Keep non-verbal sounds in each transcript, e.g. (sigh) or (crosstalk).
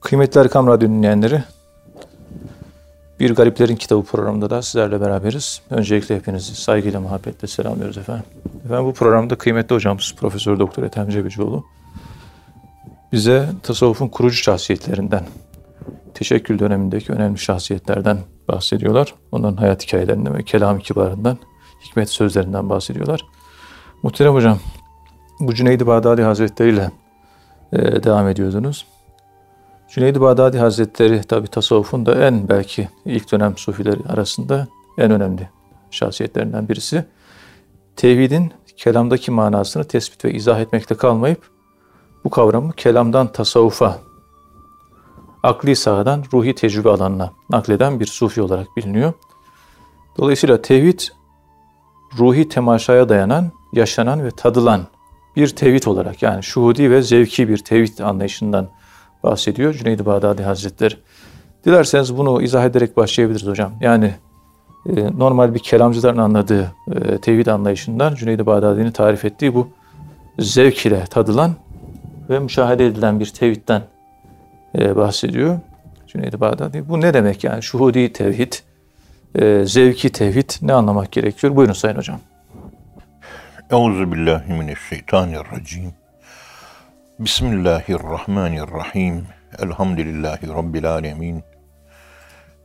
Kıymetli Erkam Radyo dinleyenleri, Bir Gariplerin Kitabı programında da sizlerle beraberiz. Öncelikle hepinizi saygıyla, muhabbetle selamlıyoruz efendim. Efendim bu programda kıymetli hocamız Profesör Doktor Ethem Cebecioğlu bize tasavvufun kurucu şahsiyetlerinden, teşekkül dönemindeki önemli şahsiyetlerden bahsediyorlar. Onların hayat hikayelerinden ve kelam-ı kibarından, hikmet sözlerinden bahsediyorlar. Muhterem hocam, bu Cüneyd-i Bağdadi Hazretleri ile e, devam ediyordunuz. Cüneyd-i Bağdadi Hazretleri tabi tasavvufun da en belki ilk dönem sufileri arasında en önemli şahsiyetlerinden birisi. Tevhidin kelamdaki manasını tespit ve izah etmekte kalmayıp bu kavramı kelamdan tasavvufa, akli sahadan ruhi tecrübe alanına nakleden bir sufi olarak biliniyor. Dolayısıyla tevhid ruhi temaşaya dayanan, yaşanan ve tadılan bir tevhid olarak yani şuhudi ve zevki bir tevhid anlayışından bahsediyor Cüneyd-i Bağdadi Hazretleri. Dilerseniz bunu izah ederek başlayabiliriz hocam. Yani e, normal bir kelamcıların anladığı e, tevhid anlayışından Cüneyd-i Bağdadi'nin tarif ettiği bu zevk ile tadılan ve müşahede edilen bir tevhidden e, bahsediyor Cüneyd-i Bağdadi. Bu ne demek yani? Şuhudi tevhid, e, zevki tevhid ne anlamak gerekiyor? Buyurun Sayın Hocam. Euzu billahi mineşşeytanirracim. Bismillahirrahmanirrahim. Elhamdülillahi rabbil alamin.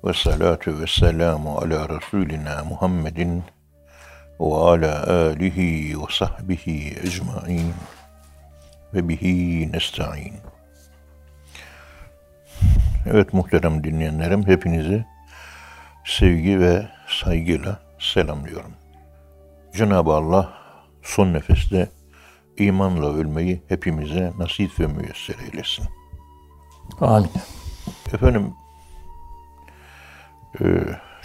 Ve salatu ve selamu ala Resulina Muhammedin ve ala alihi ve sahbihi ecmain ve bihi nesta'in. Evet muhterem dinleyenlerim hepinizi sevgi ve saygıyla selamlıyorum. Cenab-ı Allah son nefeste imanla ölmeyi hepimize nasip ve müyesser eylesin. Amin. Efendim e,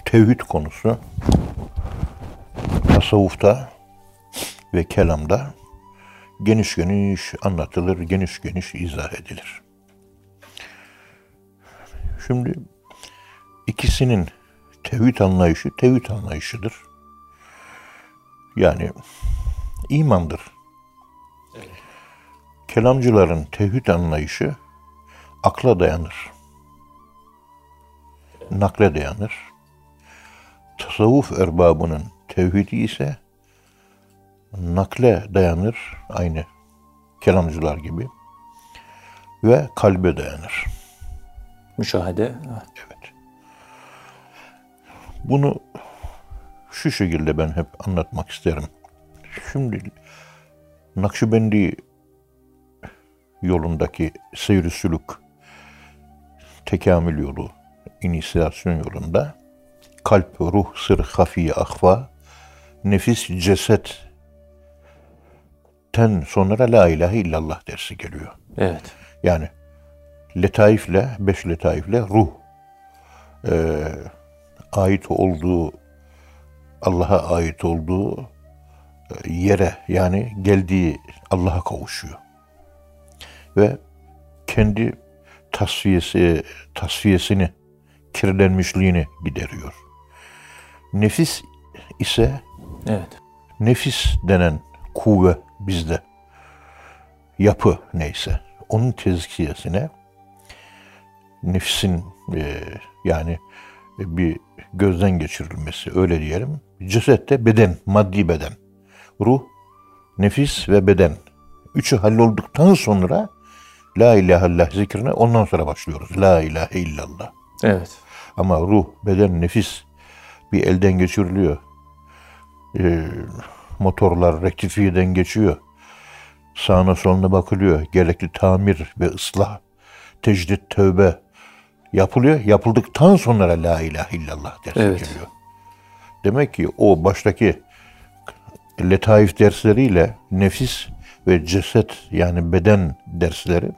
tevhid konusu tasavvufta ve kelamda geniş geniş anlatılır, geniş geniş izah edilir. Şimdi ikisinin tevhid anlayışı tevhid anlayışıdır. Yani imandır. Kelamcıların tevhid anlayışı akla dayanır. Nakle dayanır. Tasavvuf erbabının tevhidi ise nakle dayanır aynı kelamcılar gibi ve kalbe dayanır. Müşahede. Evet. Bunu şu şekilde ben hep anlatmak isterim. Şimdi Nakşibendi yolundaki seyri sülük, tekamül yolu, inisiyasyon yolunda kalp, ruh, sır, hafiye, ahva, nefis, ceset ten sonra la ilahe illallah dersi geliyor. Evet. Yani letaifle, beş letaifle ruh e, ait olduğu, Allah'a ait olduğu e, yere yani geldiği Allah'a kavuşuyor. Ve kendi tasfiyesi, tasfiyesini, kirlenmişliğini gideriyor. Nefis ise Evet. nefis denen kuvve bizde. Yapı neyse. Onun tezkiyesine nefsin e, yani bir gözden geçirilmesi öyle diyelim. Cesette beden, maddi beden. Ruh, nefis ve beden. Üçü hallolduktan sonra La ilahe illallah zikrine ondan sonra başlıyoruz. La ilahe illallah. Evet. Ama ruh, beden, nefis bir elden geçiriliyor. Ee, motorlar rektifiyeden geçiyor. Sağına soluna bakılıyor. Gerekli tamir ve ıslah, tecdit, tövbe yapılıyor. Yapıldıktan sonra la ilahe illallah dersi Evet. geliyor. Demek ki o baştaki letaif dersleriyle nefis ve ceset yani beden dersleri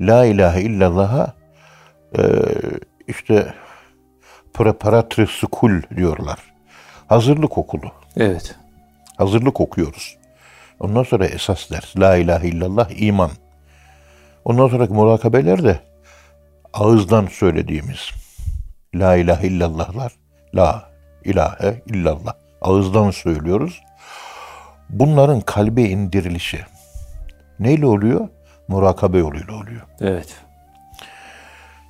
la ilahe illallah'a e, işte preparatri skul diyorlar. Hazırlık okulu. Evet. Hazırlık okuyoruz. Ondan sonra esas ders. La ilahe illallah iman. Ondan sonraki murakabeler de ağızdan söylediğimiz La ilahe illallahlar. La ilahe illallah. Ağızdan söylüyoruz. Bunların kalbe indirilişi neyle oluyor? Murakabe yoluyla oluyor. Evet.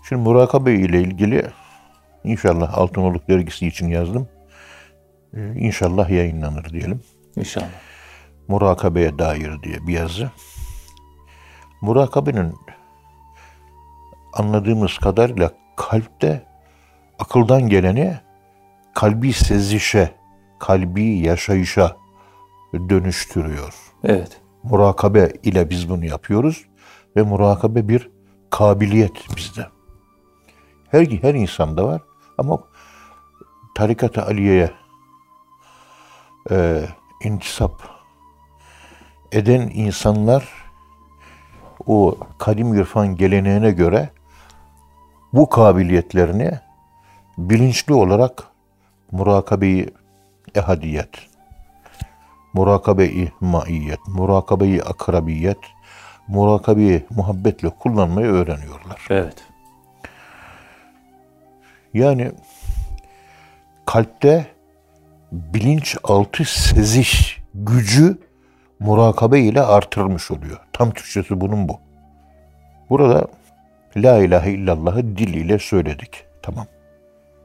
Şimdi murakabe ile ilgili inşallah Altınoluk dergisi için yazdım. Ee, İnşallah yayınlanır diyelim. İnşallah. Murakabeye dair diye bir yazı. Murakabenin anladığımız kadarıyla kalpte akıldan geleni kalbi sezişe, kalbi yaşayışa dönüştürüyor. Evet. Murakabe ile biz bunu yapıyoruz ve murakabe bir kabiliyet bizde. Her her insanda var ama tarikat-ı aliyeye e, intisap eden insanlar o kadim irfan geleneğine göre bu kabiliyetlerini bilinçli olarak murakabeyi ehadiyet, murakabe-i maiyet, murakabe-i akrabiyet, murakabeyi muhabbetle kullanmayı öğreniyorlar. Evet. Yani kalpte bilinçaltı seziş gücü murakabe ile artırılmış oluyor. Tam Türkçesi bunun bu. Burada La ilahe illallah'ı dil ile söyledik. Tamam.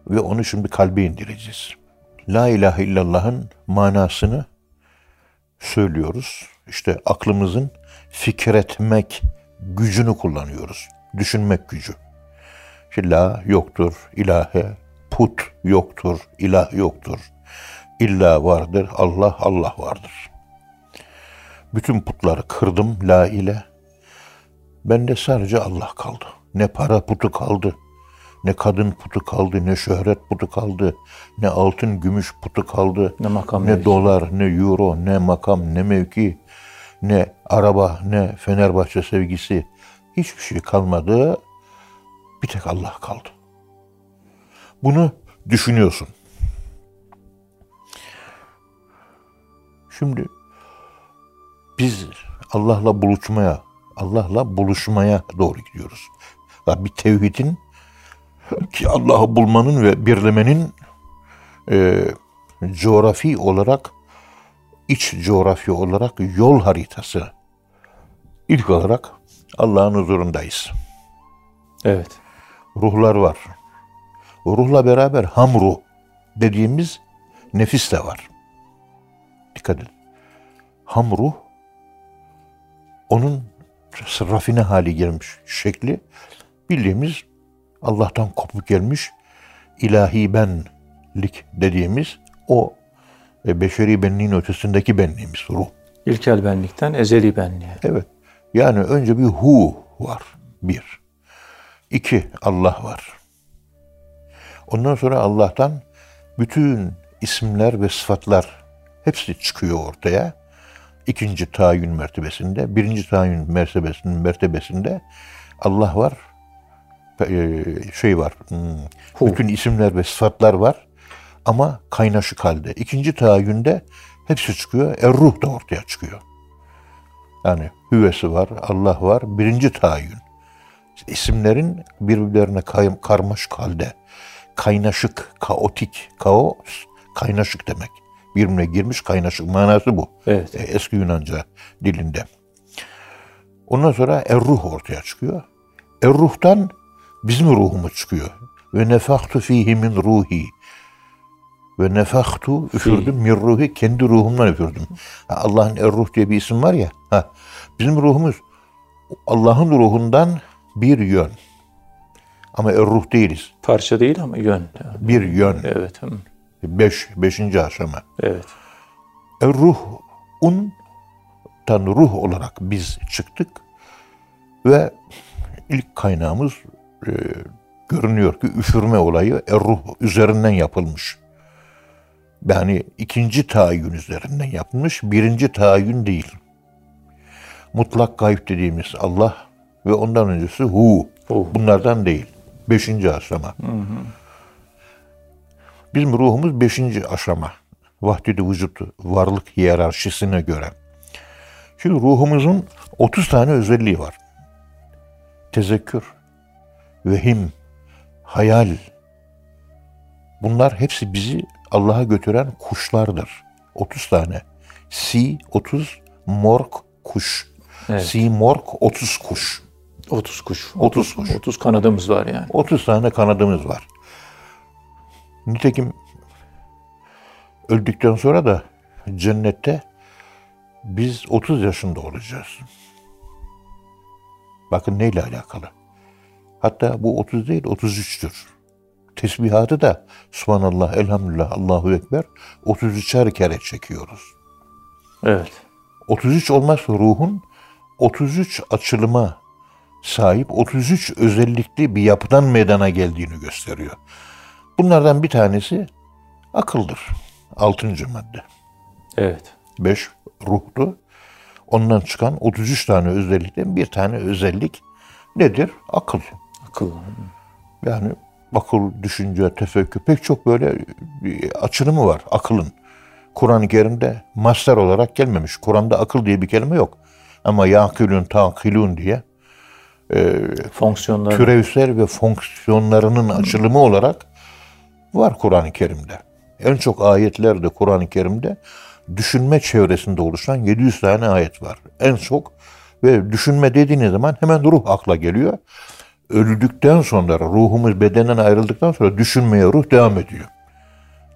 Ve onu şimdi kalbe indireceğiz. La ilahe illallah'ın manasını söylüyoruz. İşte aklımızın fikretmek gücünü kullanıyoruz. Düşünmek gücü. İşte yoktur, ilahe, put yoktur, ilah yoktur. İlla vardır, Allah, Allah vardır. Bütün putları kırdım la ile. Bende sadece Allah kaldı. Ne para putu kaldı, ne kadın putu kaldı, ne şöhret putu kaldı, ne altın gümüş putu kaldı, Ne makam ne mevki. dolar, ne euro, ne makam, ne mevki, ne araba, ne Fenerbahçe sevgisi. Hiçbir şey kalmadı. Bir tek Allah kaldı. Bunu düşünüyorsun. Şimdi biz Allah'la buluşmaya, Allah'la buluşmaya doğru gidiyoruz. Bir tevhidin (laughs) ki Allah'ı bulmanın ve birlemenin e, coğrafi olarak iç coğrafya olarak yol haritası. İlk olarak Allah'ın huzurundayız. Evet. Ruhlar var. Ruhla beraber hamruh dediğimiz nefis de var. Dikkat edin. Hamruh onun rafine hali gelmiş şekli bildiğimiz Allah'tan kopuk gelmiş ilahi benlik dediğimiz o e, beşeri benliğin ötesindeki benliğimiz ruh. İlkel benlikten ezeli benliğe. Evet. Yani önce bir hu var. Bir. İki, Allah var. Ondan sonra Allah'tan bütün isimler ve sıfatlar hepsi çıkıyor ortaya. İkinci tayin mertebesinde, birinci tayin mertebesinin mertebesinde Allah var, şey var, hmm, Hu. bütün isimler ve sıfatlar var ama kaynaşık halde. İkinci tayinde hepsi çıkıyor, er ruh da ortaya çıkıyor. Yani hüvesi var, Allah var, birinci tayin. İsimlerin birbirlerine kay- karmaşık halde, kaynaşık, kaotik, kaos, kaynaşık demek. Birbirine girmiş kaynaşık manası bu. Evet. E, eski Yunanca dilinde. Ondan sonra er-ruh ortaya çıkıyor. Er-ruhtan bizim ruhumuz çıkıyor. Ve nefahtu fihi min ruhi. Ve nefahtu üfürdüm min ruhi kendi ruhumdan üfürdüm. Allah'ın er-ruh diye bir isim var ya. Ha, bizim ruhumuz Allah'ın ruhundan bir yön. Ama er-ruh değiliz. Parça değil ama yön. Yani. Bir yön. Evet. Beş, beşinci aşama. Evet. E, ruhun tan ruh olarak biz çıktık ve ilk kaynağımız e, görünüyor ki üfürme olayı e, ruh üzerinden yapılmış. Yani ikinci tayin üzerinden yapılmış, birinci tayin değil. Mutlak gayb dediğimiz Allah ve ondan öncesi hu. Hu. Bunlardan değil. Beşinci aşama. Bizim ruhumuz beşinci aşama. Vahdidi vücut varlık hiyerarşisine göre. Şimdi ruhumuzun 30 tane özelliği var. Tezekkür, vehim, hayal. Bunlar hepsi bizi Allah'a götüren kuşlardır. 30 tane. Si 30, mork kuş. Evet. Si mork 30 kuş. 30 kuş. 30 kuş. 30 kanadımız var yani. 30 tane kanadımız var. Nitekim öldükten sonra da cennette biz 30 yaşında olacağız. Bakın neyle alakalı. Hatta bu 30 değil 33'tür. Tesbihatı da Subhanallah, Elhamdülillah, Allahu Ekber 33'er kere çekiyoruz. Evet. 33 olmazsa ruhun 33 açılıma sahip 33 özellikli bir yapıdan meydana geldiğini gösteriyor. Bunlardan bir tanesi akıldır. Altıncı madde. Evet. 5 ruhtu. Ondan çıkan 33 tane özellikten bir tane özellik nedir? Akıl. Akıl. Yani akıl, düşünce, tefekkür pek çok böyle bir açılımı var akılın. Kur'an-ı Kerim'de master olarak gelmemiş. Kur'an'da akıl diye bir kelime yok. Ama yakilun, takilun diye Fonksiyonlar. türevsel ve fonksiyonlarının açılımı olarak var Kur'an-ı Kerim'de. En çok ayetlerde Kur'an-ı Kerim'de düşünme çevresinde oluşan 700 tane ayet var. En çok ve düşünme dediğiniz zaman hemen ruh akla geliyor. Öldükten sonra ruhumuz bedenden ayrıldıktan sonra düşünmeye ruh devam ediyor.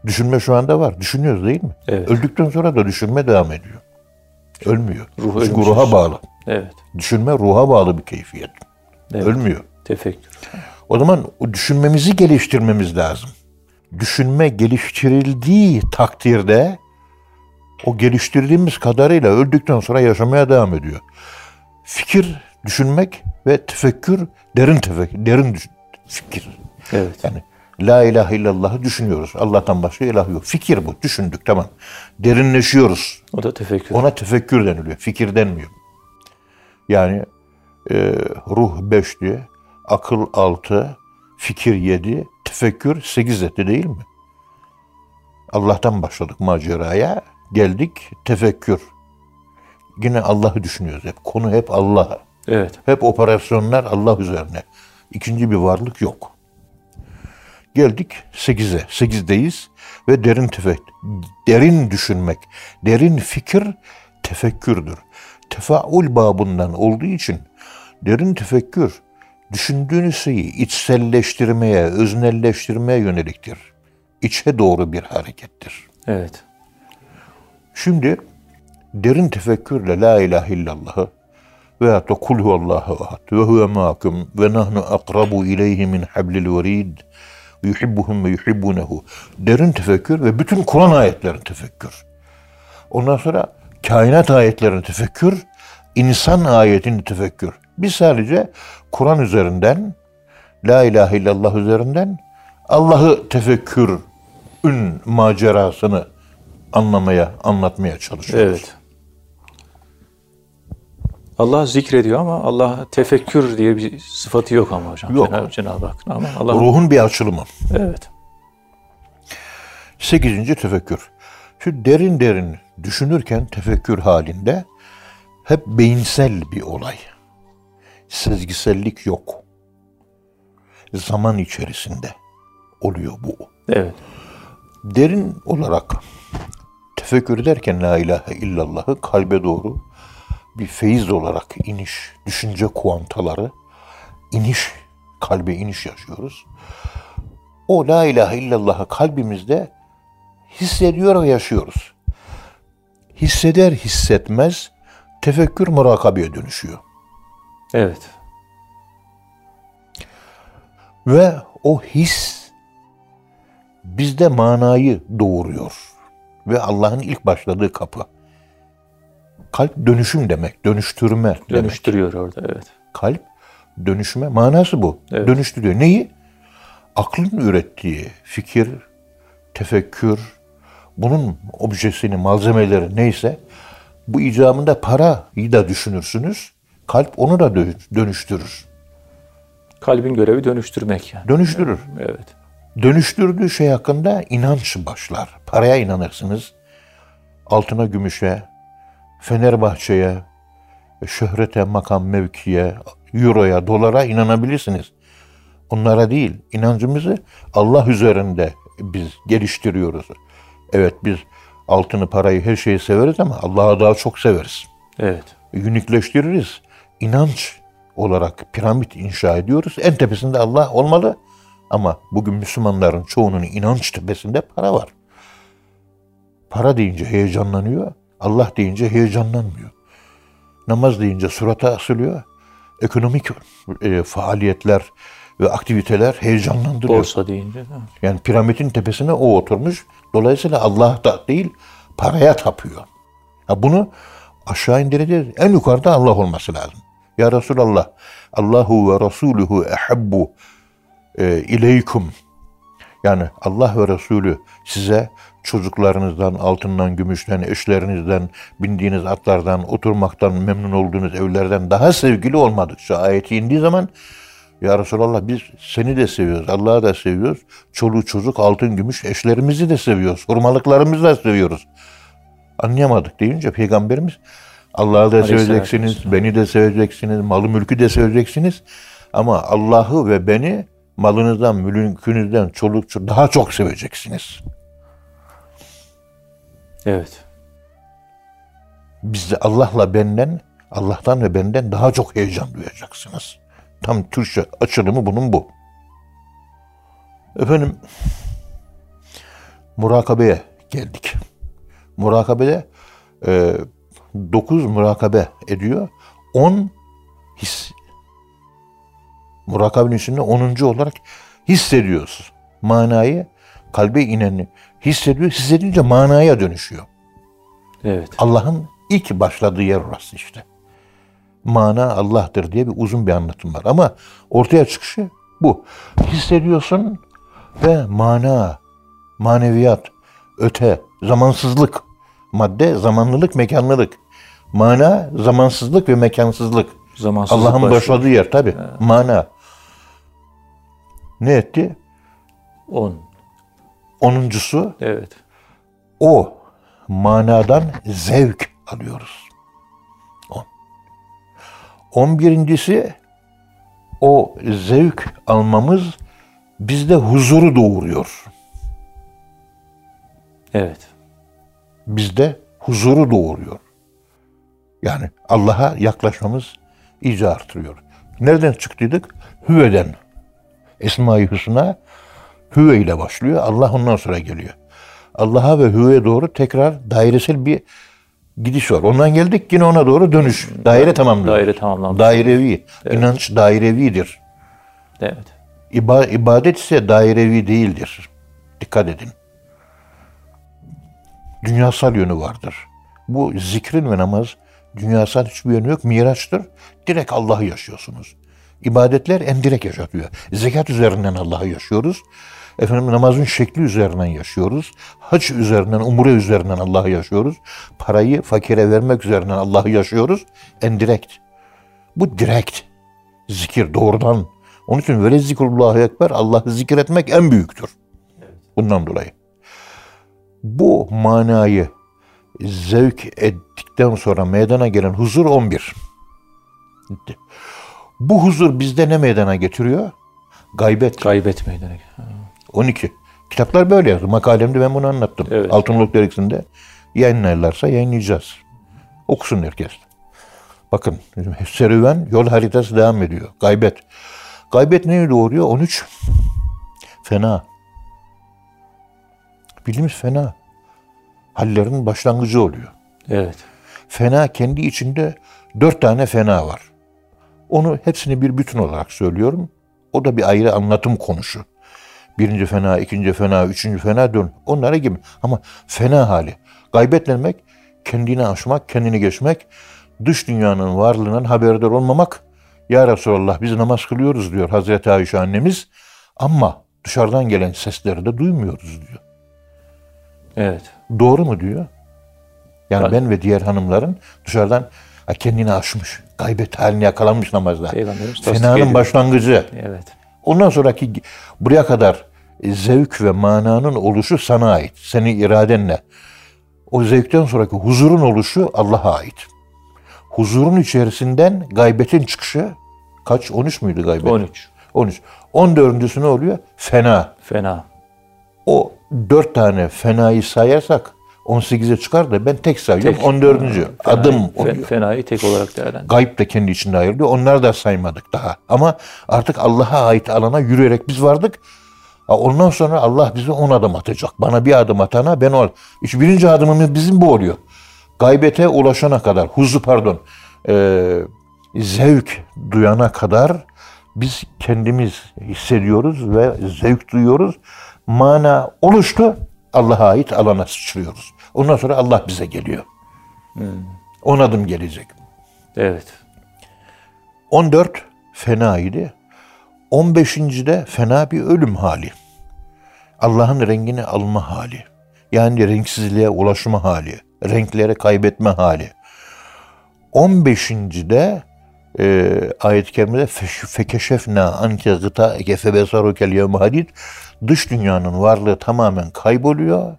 Düşünme şu anda var. Düşünüyoruz değil mi? Evet. Öldükten sonra da düşünme devam ediyor. Ölmüyor. Ruh Çünkü ruha bağlı. Evet. Düşünme ruha bağlı bir keyfiyet. Evet. Ölmüyor. Tefekkür. O zaman o düşünmemizi geliştirmemiz lazım. Düşünme geliştirildiği takdirde o geliştirdiğimiz kadarıyla öldükten sonra yaşamaya devam ediyor. Fikir, düşünmek ve tefekkür, derin tefekkür, derin fikir. Evet. Yani la ilahe illallah'ı düşünüyoruz. Allah'tan başka ilah yok. Fikir bu. Düşündük tamam. Derinleşiyoruz. O da tefekkür. Ona tefekkür deniliyor. Fikir denmiyor. Yani e, ruh beş diye, akıl altı, fikir yedi, tefekkür sekiz etti değil mi? Allah'tan başladık maceraya. Geldik tefekkür. Yine Allah'ı düşünüyoruz hep. Konu hep Allah. Evet. Hep operasyonlar Allah üzerine. İkinci bir varlık yok. Geldik 8'e. 8'deyiz ve derin tefek, derin düşünmek, derin fikir tefekkürdür. Tefaul babından olduğu için derin tefekkür düşündüğünüz şeyi içselleştirmeye, öznelleştirmeye yöneliktir. İçe doğru bir harekettir. Evet. Şimdi derin tefekkürle la ilahe illallah'ı veyahut da kul huvallahu ahad ve huve ma'akum ve nahnu akrabu ileyhi min hablil verid ve yuhibbuhum ve yuhibbunehu. Derin tefekkür ve bütün Kur'an ayetlerin tefekkür. Ondan sonra kainat ayetlerin tefekkür, insan ayetinin tefekkür. Biz sadece Kur'an üzerinden, La ilahe illallah üzerinden Allah'ı tefekkürün macerasını anlamaya, anlatmaya çalışıyoruz. Evet. Allah zikrediyor ama Allah tefekkür diye bir sıfatı yok ama hocam. Yok. Cenab- Cenab-ı Hakk'ın ama Allah Ruhun bir açılımı. evet. Sekizinci tefekkür. Şu derin derin düşünürken tefekkür halinde hep beyinsel bir olay. Sezgisellik yok. Zaman içerisinde oluyor bu. Evet. Derin olarak tefekkür ederken la ilahe illallah'ı kalbe doğru bir feyiz olarak iniş, düşünce kuantaları, iniş, kalbe iniş yaşıyoruz. O la ilahe illallah'ı kalbimizde hissediyor ve yaşıyoruz. Hisseder hissetmez tefekkür murakabeye dönüşüyor. Evet. Ve o his bizde manayı doğuruyor. Ve Allah'ın ilk başladığı kapı. Kalp dönüşüm demek, dönüştürme demek. Dönüştürüyor orada evet. Kalp dönüşme manası bu. Evet. Dönüştürüyor. Neyi? Aklın ürettiği fikir, tefekkür, bunun objesini, malzemeleri neyse bu icabında parayı da düşünürsünüz. Kalp onu da dö- dönüştürür. Kalbin görevi dönüştürmek yani. Dönüştürür. Evet. Dönüştürdüğü şey hakkında inanç başlar. Paraya inanırsınız. Altına, gümüşe, Fenerbahçe'ye, şöhrete, makam, mevkiye, euroya, dolara inanabilirsiniz. Onlara değil. İnancımızı Allah üzerinde biz geliştiriyoruz. Evet biz altını, parayı, her şeyi severiz ama Allah'ı daha çok severiz. Evet. Unikleştiririz. İnanç olarak piramit inşa ediyoruz. En tepesinde Allah olmalı. Ama bugün Müslümanların çoğunun inanç tepesinde para var. Para deyince heyecanlanıyor. Allah deyince heyecanlanmıyor. Namaz deyince surata asılıyor. Ekonomik e, faaliyetler ve aktiviteler heyecanlandırıyor. Borsa deyince. mi? Yani piramidin tepesine o oturmuş. Dolayısıyla Allah da değil, paraya tapıyor. Ha bunu aşağı indireceğiz. En yukarıda Allah olması lazım. Ya Resulallah, Allahu ve Resuluhu ehabbu e, ileykum. Yani Allah ve Resulü size çocuklarınızdan, altından, gümüşten, eşlerinizden, bindiğiniz atlardan, oturmaktan, memnun olduğunuz evlerden daha sevgili olmadıkça ayeti indiği zaman ya Resulallah biz seni de seviyoruz, Allah'ı da seviyoruz. Çoluğu çocuk, altın, gümüş eşlerimizi de seviyoruz. Hurmalıklarımızı da seviyoruz. Anlayamadık deyince Peygamberimiz Allah'ı da seveceksiniz, beni de seveceksiniz, malı mülkü de seveceksiniz. Ama Allah'ı ve beni malınızdan, mülkünüzden, çoluk çocuk daha çok seveceksiniz. Evet. Biz de Allah'la benden, Allah'tan ve benden daha çok heyecan duyacaksınız. Tam Türkçe açılımı bunun bu. Efendim, murakabeye geldik. Murakabede e, 9 murakabe ediyor. 10 his. Murakabenin içinde 10. olarak hissediyoruz. Manayı, kalbe ineni hissediyor. Hissedince manaya dönüşüyor. Evet. Allah'ın ilk başladığı yer orası işte. Mana Allah'tır diye bir uzun bir anlatım var. Ama ortaya çıkışı bu. Hissediyorsun ve mana, maneviyat, öte, zamansızlık, madde, zamanlılık, mekanlılık. Mana, zamansızlık ve mekansızlık. Zamansızlık Allah'ın başladığı yer tabi. Mana. Ne etti? 10. Onuncusu Evet. o manadan zevk alıyoruz. On. On birincisi o zevk almamız bizde huzuru doğuruyor. Evet. Bizde huzuru doğuruyor. Yani Allah'a yaklaşmamız iyice artırıyor. Nereden çıktıydık? Hüveden. Esma-i Hüsna Hüve ile başlıyor. Allah ondan sonra geliyor. Allah'a ve Hüve'ye doğru tekrar dairesel bir gidiş var. Ondan geldik yine ona doğru dönüş. Daire tamamlıyor. Daire tamamlanmış. Dairevi. İnanç dairevidir. Evet. İba- ibadet ise dairevi değildir. Dikkat edin. Dünyasal yönü vardır. Bu zikrin ve namaz dünyasal hiçbir yönü yok. Miraçtır. Direkt Allah'ı yaşıyorsunuz. İbadetler en direkt yaşatıyor. Zekat üzerinden Allah'ı yaşıyoruz. Efendim namazın şekli üzerinden yaşıyoruz. Hac üzerinden, umre üzerinden Allah'ı yaşıyoruz. Parayı fakire vermek üzerinden Allah'ı yaşıyoruz. En direkt. Bu direkt. Zikir doğrudan. Onun için vele zikrullahü ekber Allah'ı zikretmek en büyüktür. Bundan dolayı. Bu manayı zevk ettikten sonra meydana gelen huzur 11. Bitti. Bu huzur bizde ne meydana getiriyor? Gaybet. Gaybet meydana. Ha, 12. Kitaplar böyle yazdı. Makalemde ben bunu anlattım. Evet. Altınoluk Dergisi'nde yayınlarlarsa yayınlayacağız. Okusun herkes. Bakın serüven yol haritası devam ediyor. Gaybet. Gaybet neyi doğuruyor? 13. Fena. Bildiğimiz fena. Hallerin başlangıcı oluyor. Evet. Fena kendi içinde dört tane fena var. Onu hepsini bir bütün olarak söylüyorum. O da bir ayrı anlatım konusu. Birinci fena, ikinci fena, üçüncü fena dön. Onlara gibi. Ama fena hali. Gaybetlenmek, kendini aşmak, kendini geçmek, dış dünyanın varlığından haberdar olmamak. Ya Resulallah biz namaz kılıyoruz diyor Hazreti Ayşe annemiz. Ama dışarıdan gelen sesleri de duymuyoruz diyor. Evet. Doğru mu diyor? Yani ben ve diğer hanımların dışarıdan kendini aşmış, gaybet haline yakalanmış namazda. Fenanın başlangıcı. Evet. Ondan sonraki buraya kadar zevk ve mananın oluşu sana ait. Senin iradenle. O zevkten sonraki huzurun oluşu Allah'a ait. Huzurun içerisinden gaybetin çıkışı kaç? 13 müydü gaybet? 13. 13. 14'üncüsü ne oluyor? Fena. Fena. O dört tane fenayı sayarsak 18'e çıkar da ben tek sayıyorum. Tek. 14. Fenayı- adım fe- oluyor. Fenayı tek olarak değerlendir. Gayb de kendi içinde ayrılıyor. Onları da saymadık daha. Ama artık Allah'a ait alana yürüyerek biz vardık. Ha, Ondan sonra Allah bize on adım atacak. Bana bir adım atana ben ol. İşte birinci adımımız bizim bu oluyor. Gaybete ulaşana kadar, huzu pardon, e, zevk duyana kadar biz kendimiz hissediyoruz ve zevk duyuyoruz. Mana oluştu, Allah'a ait alana sıçrıyoruz. Ondan sonra Allah bize geliyor. On adım gelecek. Evet. 14 fena idi. 15. de fena bir ölüm hali. Allah'ın rengini alma hali. Yani renksizliğe ulaşma hali. Renkleri kaybetme hali. 15. de e, ayet-i kerimede "Feş- fekeşefna anke gıta ekefe besarukel yevme hadid dış dünyanın varlığı tamamen kayboluyor.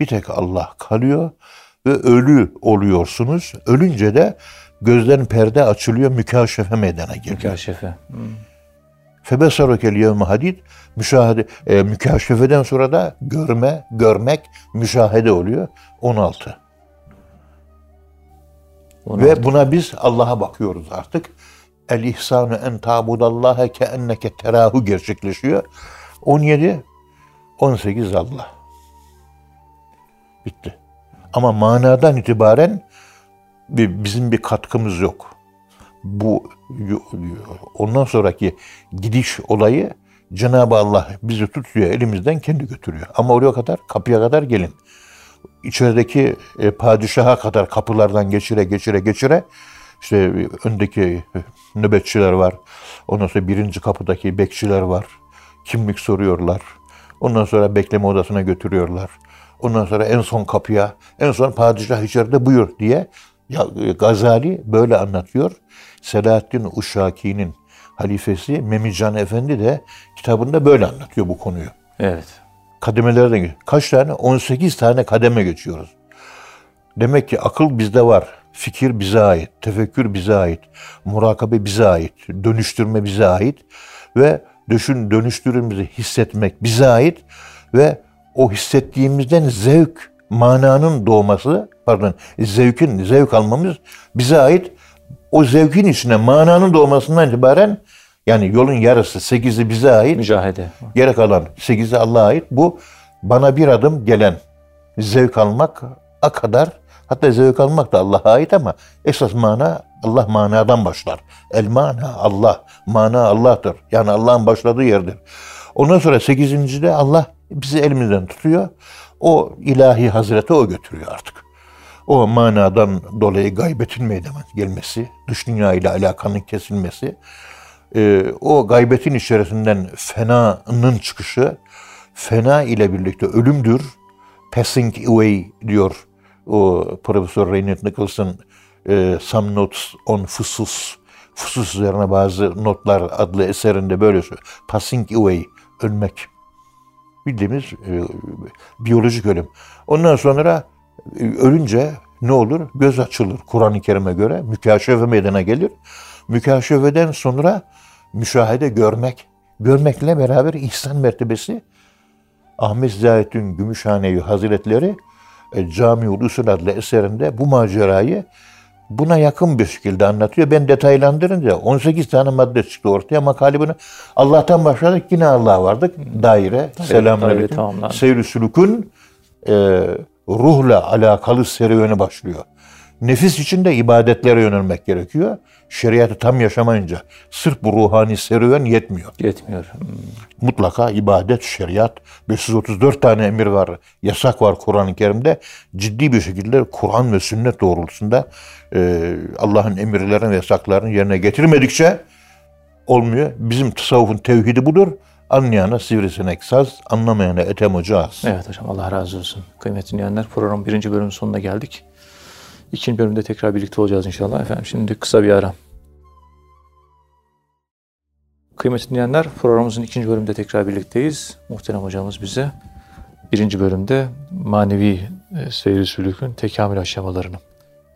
Bir tek Allah kalıyor ve ölü oluyorsunuz. Ölünce de gözlerin perde açılıyor, mükaşefe meydana geliyor. Mükaşefe. Febesarukel yevme hadid müşahede e, mükaşefeden sonra da görme, görmek, müşahede oluyor. 16. Onu Ve buna biz Allah'a bakıyoruz artık. El ihsanu en tabudallaha ke enneke terahu gerçekleşiyor. 17 18 Allah. Bitti. Ama manadan itibaren bizim bir katkımız yok. Bu ondan sonraki gidiş olayı Cenab-ı Allah bizi tutuyor elimizden kendi götürüyor. Ama oraya kadar kapıya kadar gelin. İçerideki e, padişaha kadar kapılardan geçire geçire geçire işte e, öndeki e, nöbetçiler var. Ondan sonra birinci kapıdaki bekçiler var. Kimlik soruyorlar. Ondan sonra bekleme odasına götürüyorlar. Ondan sonra en son kapıya, en son padişah içeride buyur diye ya, e, Gazali böyle anlatıyor. Selahaddin Uşaki'nin halifesi Memican Efendi de kitabında böyle anlatıyor bu konuyu Evet. kademelerden. Kaç tane? 18 tane kademe geçiyoruz. Demek ki akıl bizde var. Fikir bize ait. Tefekkür bize ait. Murakabe bize ait. Dönüştürme bize ait. Ve düşün dönüştürümüzü hissetmek bize ait. Ve o hissettiğimizden zevk, mananın doğması, pardon, zevkin, zevk almamız bize ait. O zevkin içine mananın doğmasından itibaren yani yolun yarısı, sekizi bize ait. Mücahede. Geri kalan 8'i Allah'a ait. Bu bana bir adım gelen zevk almak a kadar hatta zevk almak da Allah'a ait ama esas mana Allah manadan başlar. El mana Allah. Mana Allah'tır. Yani Allah'ın başladığı yerdir. Ondan sonra 8. de Allah bizi elimizden tutuyor. O ilahi hazrete o götürüyor artık. O manadan dolayı gaybetin meydana gelmesi, dış dünya ile alakanın kesilmesi, e, o gaybetin içerisinden fenanın çıkışı, fena ile birlikte ölümdür. Passing away diyor o Profesör Reinhard Nicholson e, Some Notes on Fusus, Fusus üzerine bazı notlar adlı eserinde böyle söylüyor. Passing away, ölmek. Bildiğimiz e, biyolojik ölüm. Ondan sonra e, ölünce ne olur? Göz açılır Kur'an-ı Kerim'e göre. Mükaşefe meydana gelir. Mükaşefeden sonra müşahede görmek. Görmekle beraber ihsan mertebesi Ahmet Zahid'in Gümüşhanevi Hazretleri e, Camiul Usul adlı eserinde bu macerayı buna yakın bir şekilde anlatıyor. Ben detaylandırınca 18 tane madde çıktı ortaya. Makale bunu Allah'tan başladık yine Allah'a vardık. Daire, selamünaleyküm. Seyr-i sülükün e, ruhla alakalı serüveni başlıyor. Nefis için de ibadetlere yönelmek gerekiyor. Şeriatı tam yaşamayınca sırf bu ruhani serüven yetmiyor. Yetmiyor. Hmm. Mutlaka ibadet, şeriat, 534 tane emir var, yasak var Kur'an-ı Kerim'de. Ciddi bir şekilde Kur'an ve sünnet doğrultusunda e, Allah'ın emirlerini ve yasaklarını yerine getirmedikçe olmuyor. Bizim tasavvufun tevhidi budur. Anlayana sivrisinek saz, anlamayana etem ocağız. Evet hocam Allah razı olsun. Kıymetli dinleyenler programın birinci bölümün sonuna geldik. İkinci bölümde tekrar birlikte olacağız inşallah. Efendim şimdi kısa bir ara. Kıymetli dinleyenler programımızın ikinci bölümünde tekrar birlikteyiz. Muhterem hocamız bize birinci bölümde manevi e, seyri sülükün tekamül aşamalarını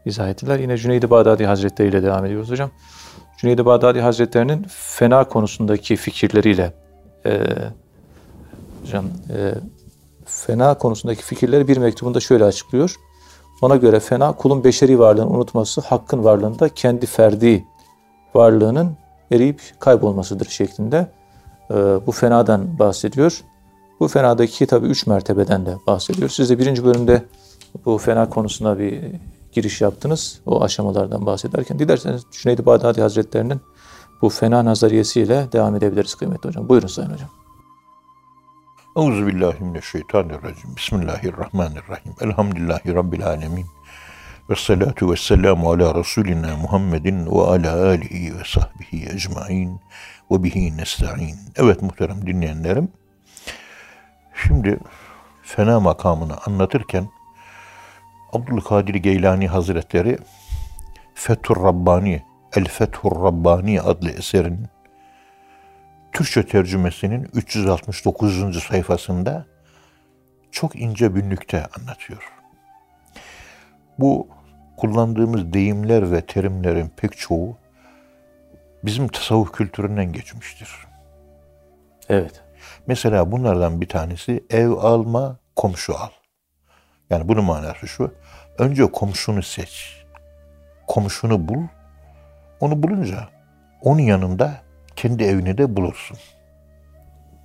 izah ettiler. Yine Cüneyd-i Bağdadi Hazretleri ile devam ediyoruz hocam. Cüneyd-i Bağdadi Hazretleri'nin fena konusundaki fikirleriyle e, hocam e, fena konusundaki fikirleri bir mektubunda şöyle açıklıyor. Ona göre fena kulun beşeri varlığını unutması, hakkın varlığında kendi ferdi varlığının eriyip kaybolmasıdır şeklinde e, bu fenadan bahsediyor. Bu fenadaki tabi üç mertebeden de bahsediyor. Siz de birinci bölümde bu fena konusuna bir giriş yaptınız. O aşamalardan bahsederken. Dilerseniz Cüneydi Bağdadi Hazretlerinin bu fena nazariyesiyle devam edebiliriz kıymetli hocam. Buyurun Sayın Hocam. Euzubillahimineşşeytanirracim. Bismillahirrahmanirrahim. Elhamdülillahi Rabbil alemin. Ve salatu ve selamu ala Resulina Muhammedin ve ala alihi ve sahbihi ecmain ve bihi nesta'in. Evet muhterem dinleyenlerim. Şimdi fena makamını anlatırken Abdülkadir Geylani Hazretleri Fethur Rabbani, El Fethur Rabbani adlı eserin Türkçe tercümesinin 369. sayfasında çok ince bünnükte anlatıyor. Bu kullandığımız deyimler ve terimlerin pek çoğu bizim tasavvuf kültüründen geçmiştir. Evet. Mesela bunlardan bir tanesi ev alma, komşu al. Yani bunun manası şu. Önce komşunu seç. Komşunu bul. Onu bulunca onun yanında kendi evini de bulursun.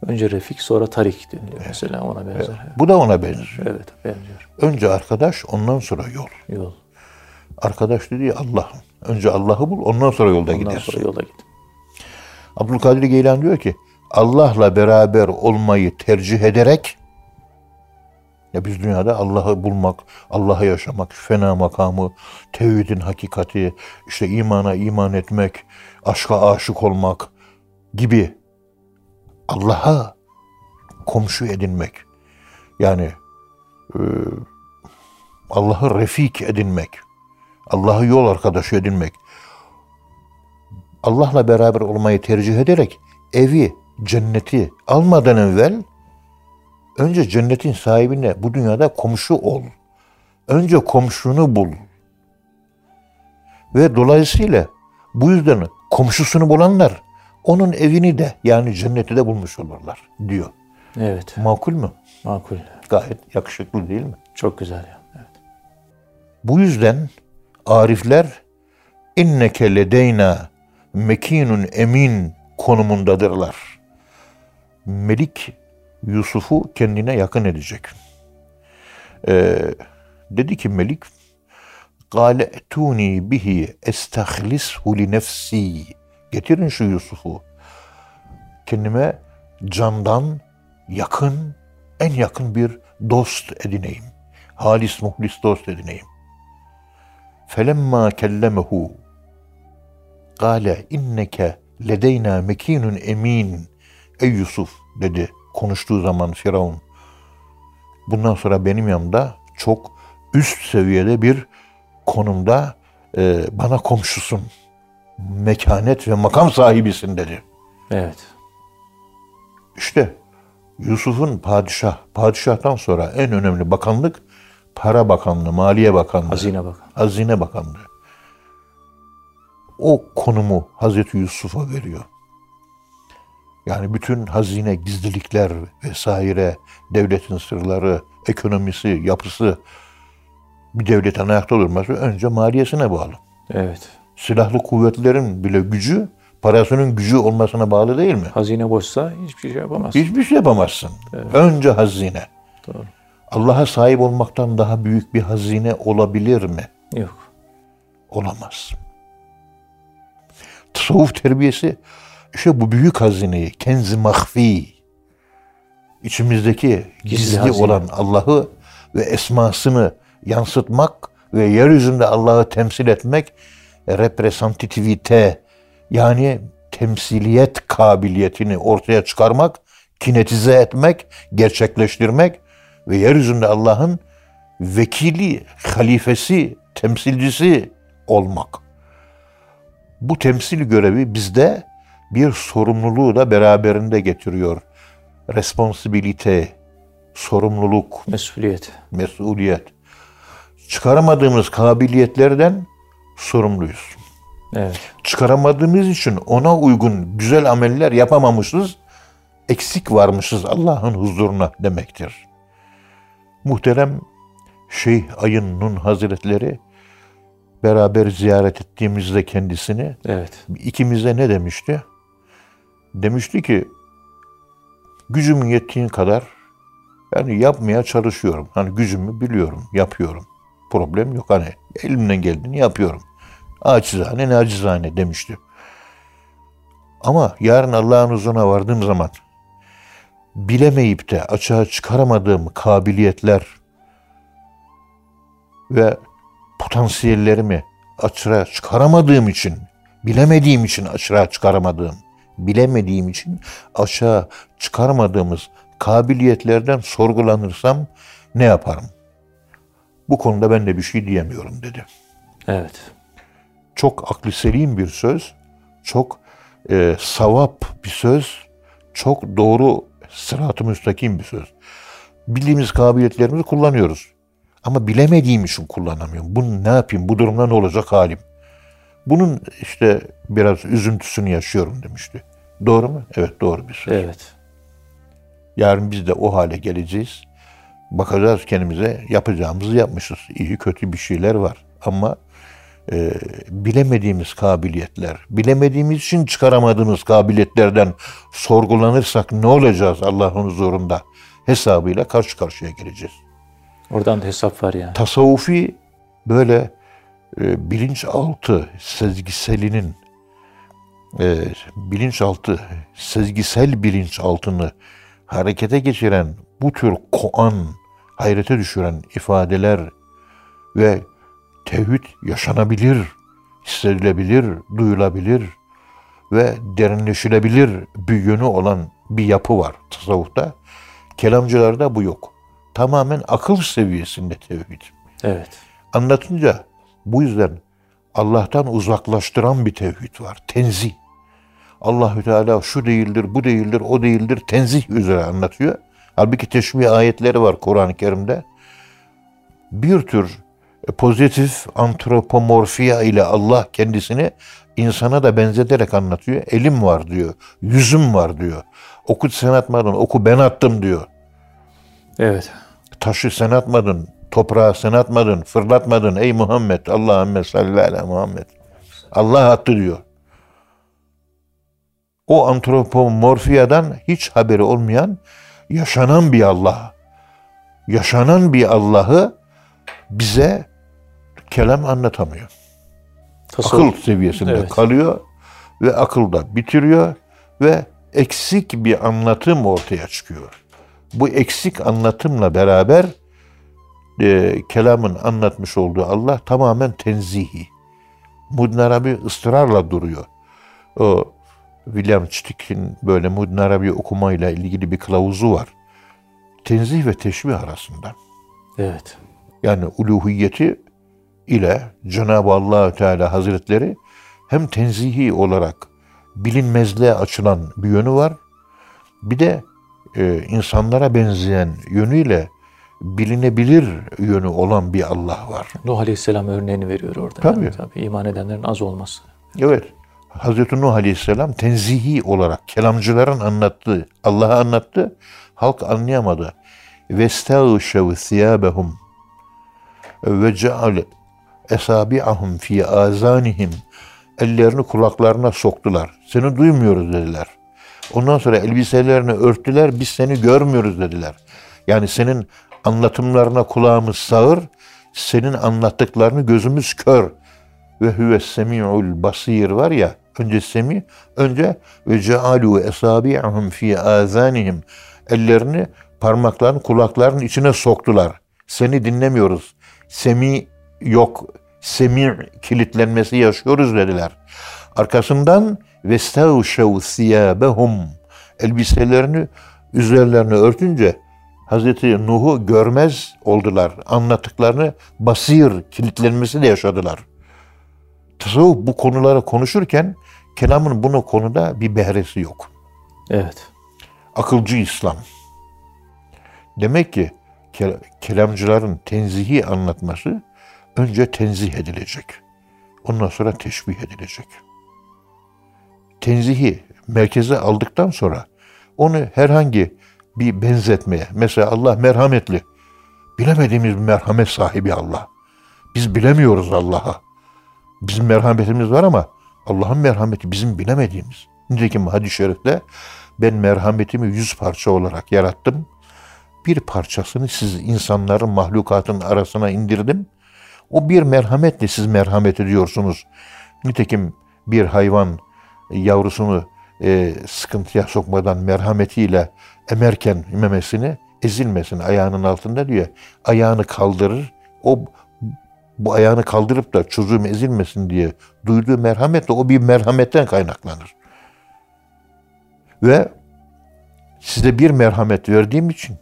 Önce Refik sonra Tarik deniliyor evet. mesela ona benzer. Evet. Bu da ona benziyor. Evet benziyor. Önce arkadaş ondan sonra yol. Yol. Arkadaş dediği Allah. Önce Allah'ı bul ondan sonra yolda ondan gidersin. Ondan sonra yola git. Abdülkadir Geylan diyor ki Allah'la beraber olmayı tercih ederek ya biz dünyada Allah'ı bulmak, Allah'ı yaşamak, fena makamı, tevhidin hakikati, işte imana iman etmek, aşka aşık olmak gibi Allah'a komşu edinmek. Yani e, Allah'ı refik edinmek. Allah'ı yol arkadaşı edinmek. Allah'la beraber olmayı tercih ederek evi, cenneti almadan evvel önce cennetin sahibine bu dünyada komşu ol. Önce komşunu bul. Ve dolayısıyla bu yüzden komşusunu bulanlar onun evini de yani cenneti de bulmuş olurlar diyor. Evet. Makul mü? Makul. Gayet yakışıklı değil mi? Çok güzel ya. Evet. Bu yüzden arifler inneke ledeyna mekinun emin konumundadırlar. Melik Yusuf'u kendine yakın edecek. Ee, dedi ki Melik etuni bihi estahlishu li nefsi. Getirin şu Yusuf'u. Kendime candan yakın, en yakın bir dost edineyim. Halis muhlis dost edineyim. Felemma kellemehu Kale inneke ledeyna mekinun emin. Ey Yusuf dedi konuştuğu zaman Firavun. Bundan sonra benim yanımda çok üst seviyede bir konumda e, bana komşusun. Mekanet ve makam sahibisin dedi. Evet. İşte Yusuf'un padişah, padişahtan sonra en önemli bakanlık para bakanlığı, maliye bakanlığı. Hazine bakanlığı. Hazine bakanlığı o konumu Hazreti Yusuf'a veriyor. Yani bütün hazine, gizlilikler vesaire, devletin sırları, ekonomisi, yapısı bir devletin ayakta durması önce maliyesine bağlı. Evet. Silahlı kuvvetlerin bile gücü parasının gücü olmasına bağlı değil mi? Hazine boşsa hiçbir şey yapamazsın. Hiçbir şey yapamazsın. Evet. Önce hazine. Doğru. Allah'a sahip olmaktan daha büyük bir hazine olabilir mi? Yok. Olamaz tasavvuf terbiyesi işte bu büyük hazineyi, kenzi mahfi, içimizdeki gizli, gizli olan Allah'ı ve esmasını yansıtmak ve yeryüzünde Allah'ı temsil etmek, representativite yani temsiliyet kabiliyetini ortaya çıkarmak, kinetize etmek, gerçekleştirmek ve yeryüzünde Allah'ın vekili, halifesi, temsilcisi olmak. Bu temsil görevi bizde bir sorumluluğu da beraberinde getiriyor. Responsibilite, sorumluluk, mesuliyet. Mesuliyet. Çıkaramadığımız kabiliyetlerden sorumluyuz. Evet. Çıkaramadığımız için ona uygun güzel ameller yapamamışız, eksik varmışız Allah'ın huzuruna demektir. Muhterem Şeyh Ayın Nun Hazretleri beraber ziyaret ettiğimizde kendisini Evet. ikimize ne demişti? Demişti ki gücümün yettiğin kadar yani yapmaya çalışıyorum. Hani gücümü biliyorum, yapıyorum. Problem yok hani elimden geldiğini yapıyorum. Acizane nacizane demişti. Ama yarın Allah'ın huzuruna vardığım zaman bilemeyip de açığa çıkaramadığım kabiliyetler ve potansiyellerimi açığa çıkaramadığım için, bilemediğim için açığa çıkaramadığım, bilemediğim için açığa çıkaramadığımız kabiliyetlerden sorgulanırsam ne yaparım? Bu konuda ben de bir şey diyemiyorum dedi. Evet. Çok aklı selim bir söz, çok e, savap bir söz, çok doğru sırat-ı müstakim bir söz. Bildiğimiz kabiliyetlerimizi kullanıyoruz. Ama bilemediğim için kullanamıyorum. Bunu ne yapayım? Bu durumda ne olacak halim? Bunun işte biraz üzüntüsünü yaşıyorum demişti. Doğru mu? Evet doğru bir söz. Evet. Yarın biz de o hale geleceğiz. Bakacağız kendimize yapacağımızı yapmışız. İyi kötü bir şeyler var. Ama e, bilemediğimiz kabiliyetler, bilemediğimiz için çıkaramadığımız kabiliyetlerden sorgulanırsak ne olacağız Allah'ın huzurunda? Hesabıyla karşı karşıya geleceğiz. Oradan da hesap var yani. Tasavvufi böyle e, bilinçaltı sezgiselinin e, bilinçaltı sezgisel bilinçaltını harekete geçiren bu tür koan, hayrete düşüren ifadeler ve tevhid yaşanabilir, hissedilebilir, duyulabilir ve derinleşilebilir bir yönü olan bir yapı var tasavvufta. Kelamcılarda bu yok. Tamamen akıl seviyesinde tevhid. Evet. Anlatınca bu yüzden Allah'tan uzaklaştıran bir tevhid var. Tenzih. Allahü Teala şu değildir, bu değildir, o değildir. Tenzih üzere anlatıyor. Halbuki teşbih ayetleri var Kur'an-ı Kerim'de. Bir tür pozitif antropomorfiya ile Allah kendisini insana da benzeterek anlatıyor. Elim var diyor, yüzüm var diyor. Oku sen atmadın, oku ben attım diyor. Evet. Taşı sen atmadın, toprağı sen atmadın, fırlatmadın ey Muhammed. Allahümme salli ala Muhammed. Allah attı diyor. O antropomorfiyadan hiç haberi olmayan yaşanan bir Allah. Yaşanan bir Allah'ı bize kelam anlatamıyor. Tasavvuf. Akıl seviyesinde Evet. kalıyor ve akılda bitiriyor ve eksik bir anlatım ortaya çıkıyor. Bu eksik anlatımla beraber e, kelamın anlatmış olduğu Allah tamamen tenzihi. Muddin Arabi ısrarla duruyor. O William Stick'in böyle Muddin Arabi okumayla ilgili bir kılavuzu var. Tenzih ve teşbih arasında. Evet. Yani uluhiyeti ile Cenab-ı allah Teala Hazretleri hem tenzihi olarak bilinmezliğe açılan bir yönü var. Bir de e, insanlara benzeyen yönüyle bilinebilir yönü olan bir Allah var. Nuh Aleyhisselam örneğini veriyor orada. Tabii. Yani tabii iman edenlerin az olması. Evet. Hazreti Nuh Aleyhisselam tenzihi olarak kelamcıların anlattığı, Allah'a anlattı. Halk anlayamadı. Thiyâbehum ve ceal esabi'ahum fi azanihim ellerini kulaklarına soktular. Seni duymuyoruz dediler. Ondan sonra elbiselerini örttüler. Biz seni görmüyoruz dediler. Yani senin anlatımlarına kulağımız sağır, senin anlattıklarını gözümüz kör. Ve huve semi'ul basir var ya, önce semi, önce ve cealu esabi'ahum fi azanihim ellerini parmaklarını kulaklarının içine soktular. Seni dinlemiyoruz. Semi yok. Semi kilitlenmesi yaşıyoruz dediler. Arkasından vestavşev siyabehum elbiselerini üzerlerine örtünce Hazreti Nuh'u görmez oldular. Anlattıklarını basir kilitlenmesi de yaşadılar. Tasavvuf bu konuları konuşurken kelamın bunu konuda bir behresi yok. Evet. Akılcı İslam. Demek ki ke- kelamcıların tenzihi anlatması önce tenzih edilecek. Ondan sonra teşbih edilecek. Tenzihi merkeze aldıktan sonra onu herhangi bir benzetmeye, mesela Allah merhametli, Bilemediğimiz bir merhamet sahibi Allah. Biz bilemiyoruz Allah'a. Bizim merhametimiz var ama Allah'ın merhameti bizim bilemediğimiz. Nitekim hadis-i şerifte ben merhametimi yüz parça olarak yarattım. Bir parçasını siz insanların, mahlukatın arasına indirdim. O bir merhametle siz merhamet ediyorsunuz. Nitekim bir hayvan yavrusunu e, sıkıntıya sokmadan merhametiyle emerken memesini ezilmesin ayağının altında diyor. Ayağını kaldırır. O bu ayağını kaldırıp da çocuğum ezilmesin diye duyduğu merhametle o bir merhametten kaynaklanır. Ve size bir merhamet verdiğim için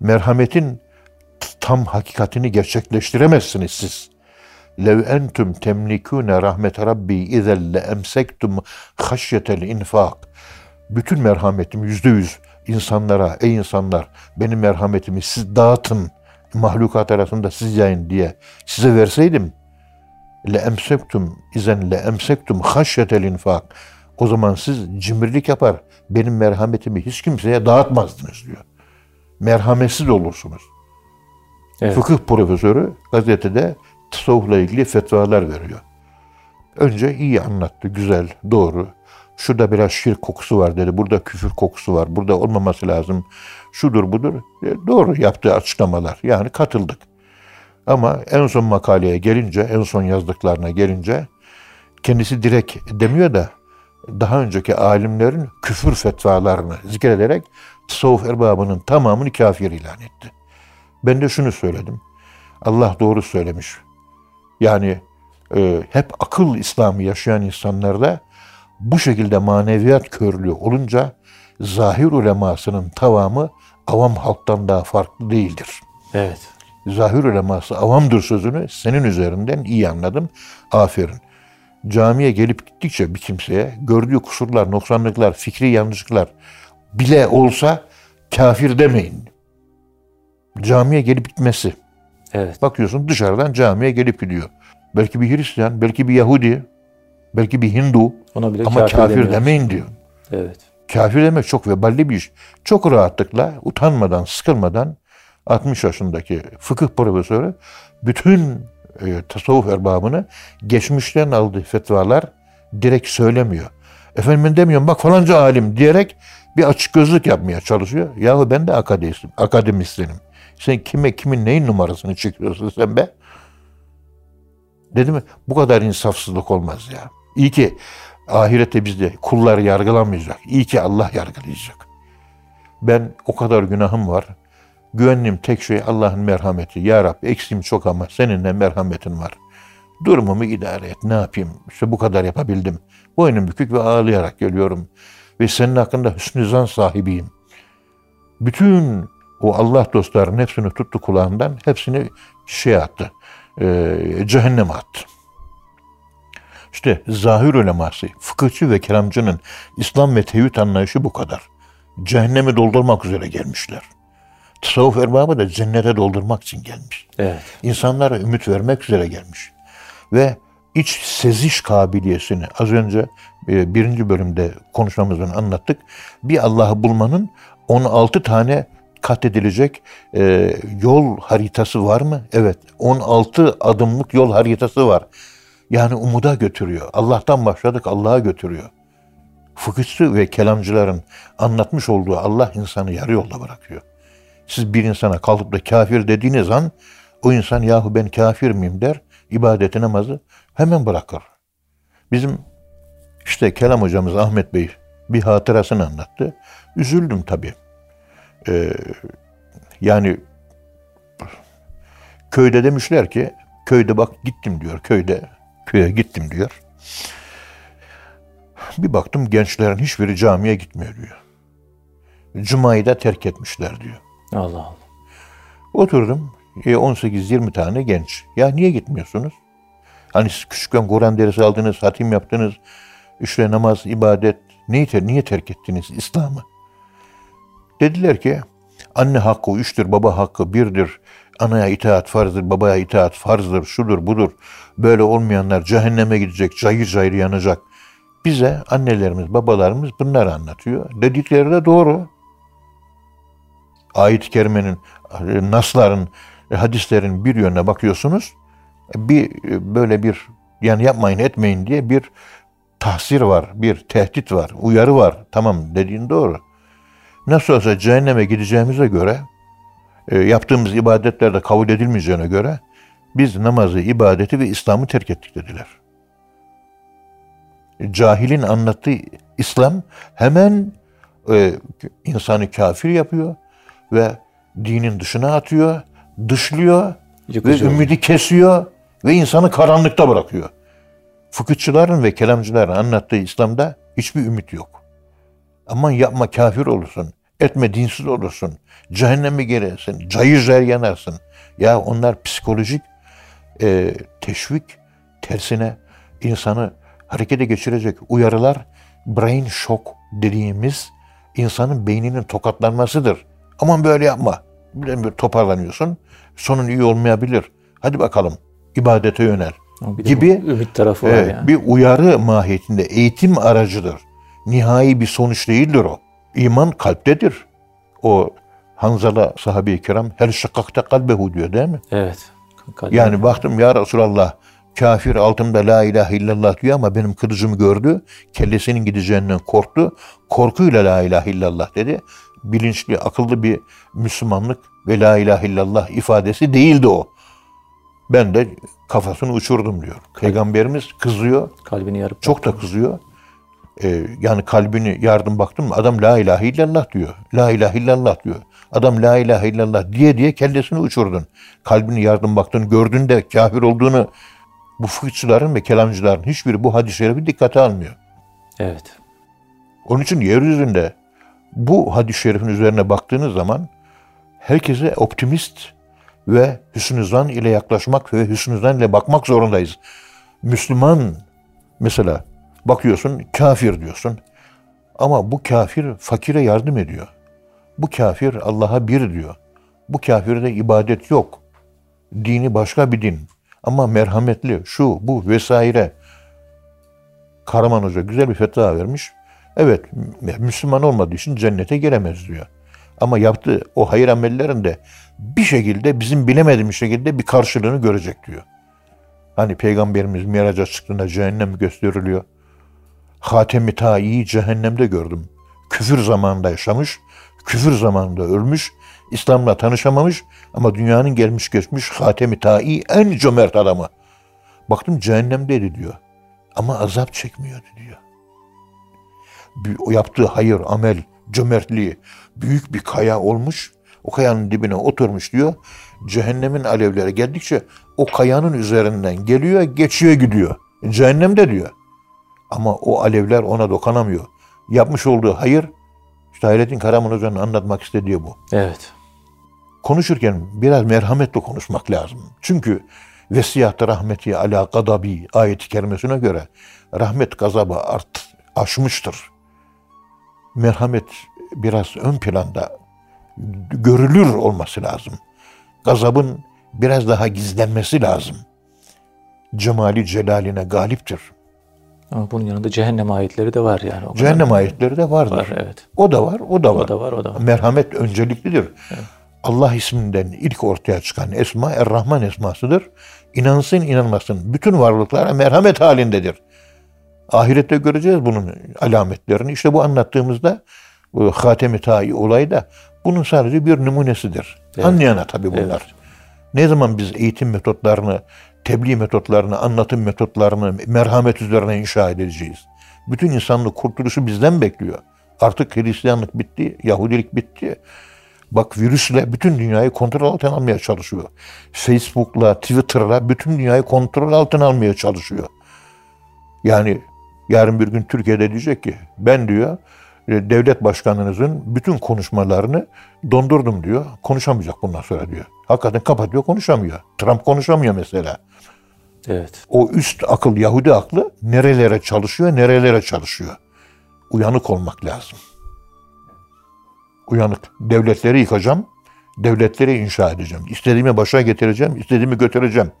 merhametin tam hakikatini gerçekleştiremezsiniz siz. Lev entum temlikune rahmet rabbi izel le emsektum haşyetel infak. Bütün merhametim yüzde yüz insanlara, ey insanlar benim merhametimi siz dağıtın, mahlukat arasında siz yayın diye size verseydim le emsektum izen le emsektum haşyetel infak. O zaman siz cimrilik yapar, benim merhametimi hiç kimseye dağıtmazdınız diyor. Merhametsiz olursunuz. Evet. Fıkıh profesörü gazetede tasavvufla ilgili fetvalar veriyor. Önce iyi anlattı, güzel, doğru. Şurada biraz şirk kokusu var dedi, burada küfür kokusu var, burada olmaması lazım. Şudur budur. E, doğru yaptığı açıklamalar. Yani katıldık. Ama en son makaleye gelince, en son yazdıklarına gelince kendisi direkt demiyor da daha önceki alimlerin küfür fetvalarını zikrederek tasavvuf erbabının tamamını kafir ilan etti. Ben de şunu söyledim. Allah doğru söylemiş. Yani e, hep akıl İslam'ı yaşayan insanlarda bu şekilde maneviyat körlüğü olunca zahir ulemasının tamamı avam halktan daha farklı değildir. Evet. Zahir uleması avamdır sözünü senin üzerinden iyi anladım. Aferin. Camiye gelip gittikçe bir kimseye gördüğü kusurlar, noksanlıklar, fikri yanlışlıklar bile olsa kafir demeyin. Camiye gelip gitmesi. Evet. Bakıyorsun dışarıdan camiye gelip gidiyor. Belki bir Hristiyan, belki bir Yahudi, belki bir Hindu Ona bile ama kafir, kafir demeyin diyor. Evet. Kafir demek çok veballi bir iş. Çok rahatlıkla, utanmadan, sıkılmadan 60 yaşındaki fıkıh profesörü bütün e, tasavvuf erbabını geçmişten aldığı fetvalar direkt söylemiyor. Efendim demiyorum bak falanca alim diyerek bir açık gözlük yapmaya çalışıyor. Yahu ben de akademistim, akademisyenim. Sen kime kimin neyin numarasını çekiyorsun sen be? Dedi mi? Bu kadar insafsızlık olmaz ya. İyi ki ahirette bizde kullar yargılanmayacak. İyi ki Allah yargılayacak. Ben o kadar günahım var. Güvenliğim tek şey Allah'ın merhameti. Ya Rab eksiğim çok ama seninle merhametin var. Durumumu idare et. Ne yapayım? İşte bu kadar yapabildim. Boynum bükük ve ağlayarak geliyorum. Ve senin hakkında hüsnü zan sahibiyim. Bütün o Allah dostlarının hepsini tuttu kulağından. Hepsini şey attı. E, cehenneme attı. İşte zahir uleması, fıkıhçı ve keramcının İslam ve tevhid anlayışı bu kadar. Cehennemi doldurmak üzere gelmişler. Tasavvuf erbabı da cennete doldurmak için gelmiş. Evet. İnsanlara ümit vermek üzere gelmiş. Ve iç seziş kabiliyesini az önce e, birinci bölümde konuşmamızdan anlattık. Bir Allah'ı bulmanın 16 tane kat edilecek e, yol haritası var mı? Evet. 16 adımlık yol haritası var. Yani umuda götürüyor. Allah'tan başladık Allah'a götürüyor. Fıkıhçı ve kelamcıların anlatmış olduğu Allah insanı yarı yolda bırakıyor. Siz bir insana kalkıp da kafir dediğiniz an o insan yahu ben kafir miyim der, ibadeti namazı hemen bırakır. Bizim işte kelam hocamız Ahmet Bey bir hatırasını anlattı. Üzüldüm tabii. Ee, yani köyde demişler ki köyde bak gittim diyor köyde köye gittim diyor. Bir baktım gençlerin hiçbiri camiye gitmiyor diyor. Cuma'yı da terk etmişler diyor. Allah Allah. Oturdum 18-20 e, tane genç. Ya niye gitmiyorsunuz? Hani siz küçükken Kur'an dersi aldınız, hatim yaptınız, işte namaz, ibadet. Ter niye terk ettiniz İslam'ı? Dediler ki anne hakkı üçtür, baba hakkı birdir. Anaya itaat farzdır, babaya itaat farzdır, şudur budur. Böyle olmayanlar cehenneme gidecek, cayır cayır yanacak. Bize annelerimiz, babalarımız bunları anlatıyor. Dedikleri de doğru. Ayet-i Kerime'nin, nasların e, hadislerin bir yönüne bakıyorsunuz. e, Bir e, böyle bir yani yapmayın etmeyin diye bir tahsir var, bir tehdit var, uyarı var. Tamam dediğin doğru. Nasıl olsa cehenneme gideceğimize göre e, yaptığımız ibadetler de kabul edilmeyeceğine göre biz namazı, ibadeti ve İslam'ı terk ettik dediler. Cahilin anlattığı İslam hemen e, insanı kafir yapıyor ve dinin dışına atıyor, dışlıyor Yıkıcı ve ümidi kesiyor ve insanı karanlıkta bırakıyor. Fıkıhçıların ve kelamcıların anlattığı İslam'da hiçbir ümit yok. Aman yapma kafir olursun, etme dinsiz olursun, cehenneme girersin, cayır cer yanarsın. Ya onlar psikolojik e, teşvik tersine insanı harekete geçirecek uyarılar brain shock dediğimiz insanın beyninin tokatlanmasıdır. Aman böyle yapma. Bir bir toparlanıyorsun. Sonun iyi olmayabilir. Hadi bakalım ibadete yönel. Ama bir gibi ümit tarafı var Evet, yani. bir uyarı mahiyetinde eğitim aracıdır. Nihai bir sonuç değildir o. İman kalptedir. O Hanzala sahabe-i kiram her şakakta kalbehu diyor değil mi? Evet. Kalbi- Yani baktım ya Resulallah kafir altımda la ilahe illallah diyor ama benim kılıcımı gördü. Kellesinin gideceğinden korktu. Korkuyla la ilahe illallah dedi. Bilinçli, akıllı bir Müslümanlık ve la ilahe illallah ifadesi değildi o. Ben de kafasını uçurdum diyor. Peygamberimiz kızıyor. kalbini yarıp Çok da kızıyor. Ee, yani kalbini yardım baktım adam la ilahe illallah diyor. La ilahe illallah diyor. Adam la ilahe illallah diye diye kellesini uçurdun. Kalbini yardım baktığını gördün de kafir olduğunu bu fıkıhçıların ve kelamcıların hiçbiri bu hadis-i şerifi dikkate almıyor. Evet. Onun için yeryüzünde bu hadis-i şerifin üzerine baktığınız zaman herkese optimist ve hüsnü zan ile yaklaşmak ve hüsnü zan ile bakmak zorundayız. Müslüman mesela bakıyorsun kafir diyorsun ama bu kafir fakire yardım ediyor. Bu kafir Allah'a bir diyor. Bu kafirde ibadet yok. Dini başka bir din. Ama merhametli, şu, bu vesaire. Karaman Hoca güzel bir fetva vermiş. Evet, Müslüman olmadığı için cennete giremez diyor. Ama yaptığı o hayır amellerinde bir şekilde bizim bilemediğimiz şekilde bir karşılığını görecek diyor. Hani Peygamberimiz miraca çıktığında cehennem gösteriliyor. Hatemi Ta'i'yi cehennemde gördüm. Küfür zamanında yaşamış, küfür zamanında ölmüş, İslam'la tanışamamış ama dünyanın gelmiş geçmiş Hatemi Ta'i en cömert adamı. Baktım cehennemdeydi diyor. Ama azap çekmiyordu diyor. Bir- O yaptığı hayır, amel, cömertliği büyük bir kaya olmuş. O kayanın dibine oturmuş diyor. Cehennemin alevleri geldikçe o kayanın üzerinden geliyor, geçiyor gidiyor. Cehennemde diyor. Ama o alevler ona dokanamıyor. Yapmış olduğu hayır, işte Hayrettin Karaman Hoca'nın anlatmak istediği bu. Evet. Konuşurken biraz merhametle konuşmak lazım. Çünkü vesiyatta rahmeti ala gadabi ayeti kerimesine göre rahmet gazabı art, aşmıştır. Merhamet biraz ön planda görülür olması lazım. Gazabın biraz daha gizlenmesi lazım. Cemali celaline galiptir. Ama bunun yanında cehennem ayetleri de var yani. O kadar Cehennem ayetleri de vardır. var evet. O da var, o da var. O da var, o da var. Merhamet önceliklidir. Allah isminden ilk ortaya çıkan esma Er-Rahman esmasıdır. İnansın inanmasın bütün varlıklara merhamet halindedir. Ahirette göreceğiz bunun alametlerini. İşte bu anlattığımızda bu Hatem-i Ta'i olayı da bunun sadece bir numunesidir. Anlayana tabii bunlar. Evet. Ne zaman biz eğitim metotlarını, tebliğ metotlarını, anlatım metotlarını merhamet üzerine inşa edeceğiz? Bütün insanlık kurtuluşu bizden bekliyor. Artık Hristiyanlık bitti, Yahudilik bitti. Bak virüsle bütün dünyayı kontrol altına almaya çalışıyor. Facebook'la, Twitter'la bütün dünyayı kontrol altına almaya çalışıyor. Yani yarın bir gün Türkiye'de diyecek ki ben diyor devlet başkanınızın bütün konuşmalarını dondurdum diyor. Konuşamayacak bundan sonra diyor. Hakikaten kapatıyor konuşamıyor. Trump konuşamıyor mesela. Evet. O üst akıl Yahudi aklı nerelere çalışıyor nerelere çalışıyor. Uyanık olmak lazım. Uyanık. Devletleri yıkacağım. Devletleri inşa edeceğim. İstediğimi başa getireceğim. istediğimi götüreceğim.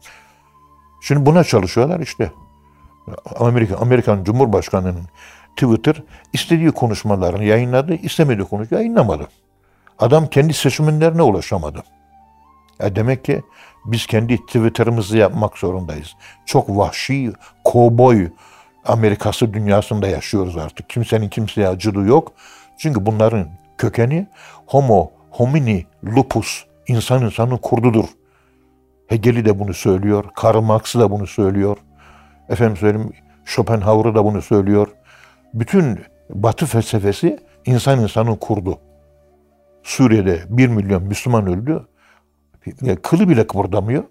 Şimdi buna çalışıyorlar işte. Amerika, Amerikan Cumhurbaşkanı'nın Twitter istediği konuşmalarını yayınladı, istemediği konuş yayınlamadı. Adam kendi seçmenlerine ulaşamadı. Ya demek ki biz kendi Twitter'ımızı yapmak zorundayız. Çok vahşi, kovboy Amerikası dünyasında yaşıyoruz artık. Kimsenin kimseye acıdığı yok. Çünkü bunların kökeni homo homini lupus, insan insanın kurdudur. Hegeli de bunu söylüyor, Karl Marx da bunu söylüyor. Efendim söyleyeyim Schopenhauer da bunu söylüyor. Bütün Batı felsefesi insan insanın kurdu. Suriye'de bir milyon Müslüman öldü. Kılı bile kıpırdamıyor.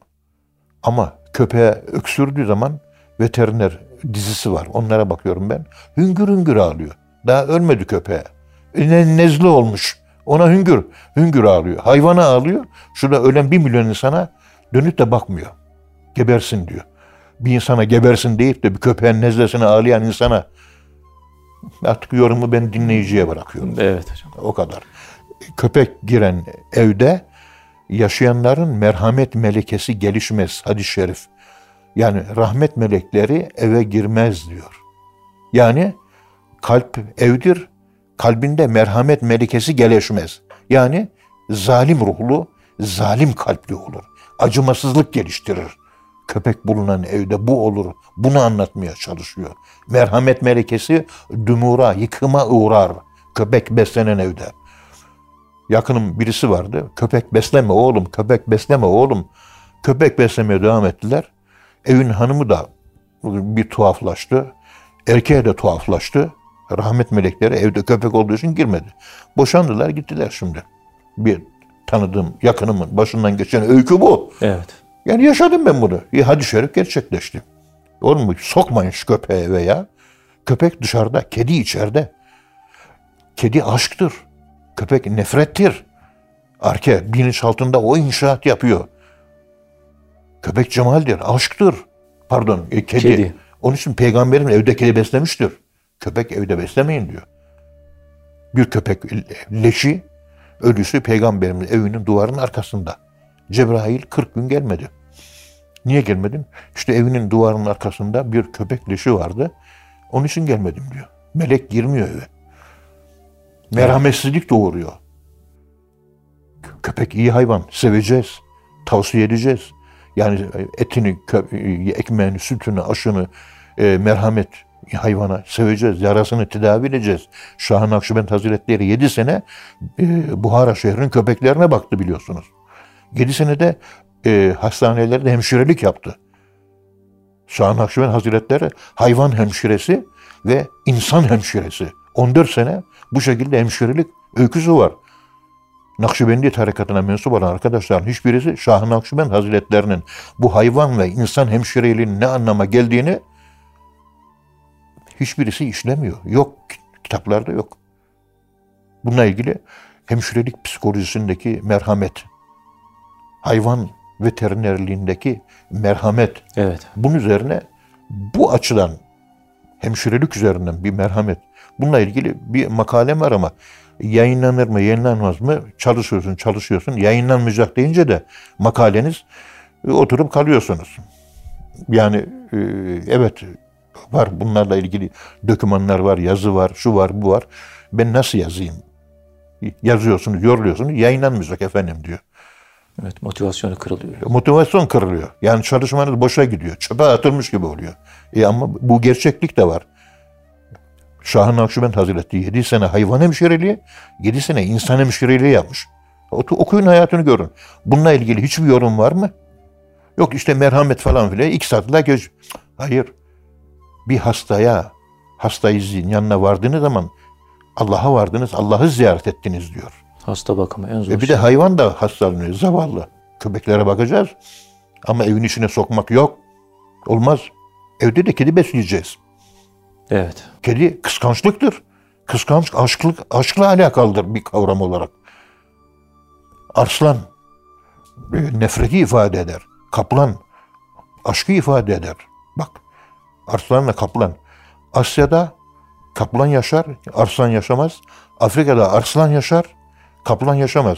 Ama köpeğe öksürdüğü zaman veteriner dizisi var. Onlara bakıyorum ben. Hüngür hüngür ağlıyor. Daha ölmedi köpeğe. Ne, nezle olmuş. Ona hüngür, hüngür ağlıyor. Hayvana ağlıyor. Şurada ölen bir milyon insana dönüp de bakmıyor. Gebersin diyor. Bir insana gebersin deyip de bir köpeğin nezlesine ağlayan insana artık yorumu ben dinleyiciye bırakıyorum. Evet hocam. O kadar. Köpek giren evde yaşayanların merhamet melekesi gelişmez. Hadis-i şerif. Yani rahmet melekleri eve girmez diyor. Yani kalp evdir, kalbinde merhamet melekesi gelişmez. Yani zalim ruhlu, zalim kalpli olur. Acımasızlık geliştirir. Köpek bulunan evde bu olur. Bunu anlatmaya çalışıyor. Merhamet melekesi dümura, yıkıma uğrar. Köpek beslenen evde. Yakınım birisi vardı. Köpek besleme oğlum, köpek besleme oğlum. Köpek beslemeye devam ettiler. Evin hanımı da bir tuhaflaştı. Erkeğe de tuhaflaştı. Rahmet melekleri evde köpek olduğu için girmedi. Boşandılar gittiler şimdi. Bir tanıdığım yakınımın başından geçen öykü bu. Evet. Yani yaşadım ben bunu. İyi hadi şerif gerçekleşti. Oğlum sokmayın şu köpeği eve ya. Köpek dışarıda, kedi içeride. Kedi aşktır. Köpek nefrettir. Arke bilinçaltında o inşaat yapıyor. Köpek cemaldir, aşktır. Pardon, e, kedi. Kedi. Onun için peygamberin evde kedi beslemiştir. Köpek evde beslemeyin diyor. Bir köpek leşi, ölüsü peygamberimizin evinin duvarının arkasında. Cebrail 40 gün gelmedi. Niye gelmedim? İşte evinin duvarının arkasında bir köpek leşi vardı. Onun için gelmedim diyor. Melek girmiyor eve. Merhametsizlik doğuruyor. Köpek iyi hayvan. Seveceğiz. Tavsiye edeceğiz. Yani etini, ekmeğini, sütünü, aşını, e, merhamet hayvana seveceğiz. Yarasını tedavi edeceğiz. Şah-ı Nakşibend Hazretleri 7 sene e, Buhara şehrinin köpeklerine baktı biliyorsunuz. 7 senede e, hastanelerde hemşirelik yaptı. Şah-ı Nakşibend Hazretleri hayvan hemşiresi ve insan hemşiresi. 14 sene bu şekilde hemşirelik öyküsü var. Nakşibendi tarikatına mensup olan arkadaşların hiçbirisi Şah-ı Nakşibend Hazretlerinin bu hayvan ve insan hemşireliğinin ne anlama geldiğini hiçbirisi işlemiyor. Yok, kitaplarda yok. Bununla ilgili hemşirelik psikolojisindeki merhamet, hayvan veterinerliğindeki merhamet, Evet. bunun üzerine bu açıdan hemşirelik üzerinden bir merhamet. Bununla ilgili bir makalem var ama yayınlanır mı yayınlanmaz mı çalışıyorsun çalışıyorsun yayınlanmayacak deyince de makaleniz e, oturup kalıyorsunuz. Yani e, evet var bunlarla ilgili dokümanlar var, yazı var, şu var, bu var. Ben nasıl yazayım? Yazıyorsunuz, yoruluyorsunuz, yayınlanmayacak efendim diyor. Evet. Motivasyonu kırılıyor. Motivasyon kırılıyor. Yani çalışmanız boşa gidiyor. Çöpe atılmış gibi oluyor. E ama bu gerçeklik de var. Şah-ı Nakşibend Hazretleri 7 sene hayvan hemşireliği, 7 sene insan hemşireliği yapmış. Okuyun hayatını görün. Bununla ilgili hiçbir yorum var mı? Yok işte merhamet falan filan. İki saatler geç. Hayır. Bir hastaya, hastayızın yanına vardığınız zaman Allah'a vardınız, Allah'ı ziyaret ettiniz diyor. Hasta bakımı en zor. E bir de hayvan da hastalanıyor. Zavallı. Köpeklere bakacağız. Ama evin içine sokmak yok. Olmaz. Evde de kedi besleyeceğiz. Evet. Kedi kıskançlıktır. Kıskanç aşklık, aşkla alakalıdır bir kavram olarak. Arslan e, nefreti ifade eder. Kaplan aşkı ifade eder. Bak arslanla kaplan. Asya'da kaplan yaşar, arslan yaşamaz. Afrika'da arslan yaşar, kaplan yaşamaz.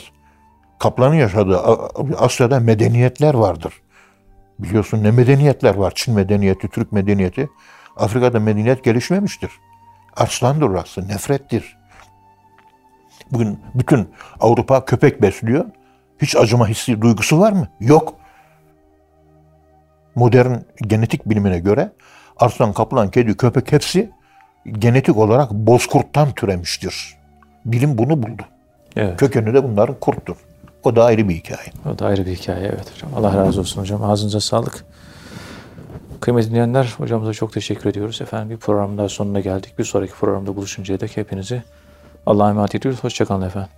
Kaplanın yaşadığı Asya'da medeniyetler vardır. Biliyorsun ne medeniyetler var? Çin medeniyeti, Türk medeniyeti. Afrika'da medeniyet gelişmemiştir. Arslandır orası, nefrettir. Bugün bütün Avrupa köpek besliyor. Hiç acıma hissi, duygusu var mı? Yok. Modern genetik bilimine göre arslan, kaplan, kedi, köpek hepsi genetik olarak bozkurttan türemiştir. Bilim bunu buldu. Evet. Kökeni de bunların kurttur. O da ayrı bir hikaye. O da ayrı bir hikaye evet hocam. Allah razı olsun hocam. Ağzınıza sağlık. Kıymetli dinleyenler hocamıza çok teşekkür ediyoruz. Efendim bir programın daha sonuna geldik. Bir sonraki programda buluşuncaya dek hepinizi Allah'a emanet ediyoruz. Hoşçakalın efendim.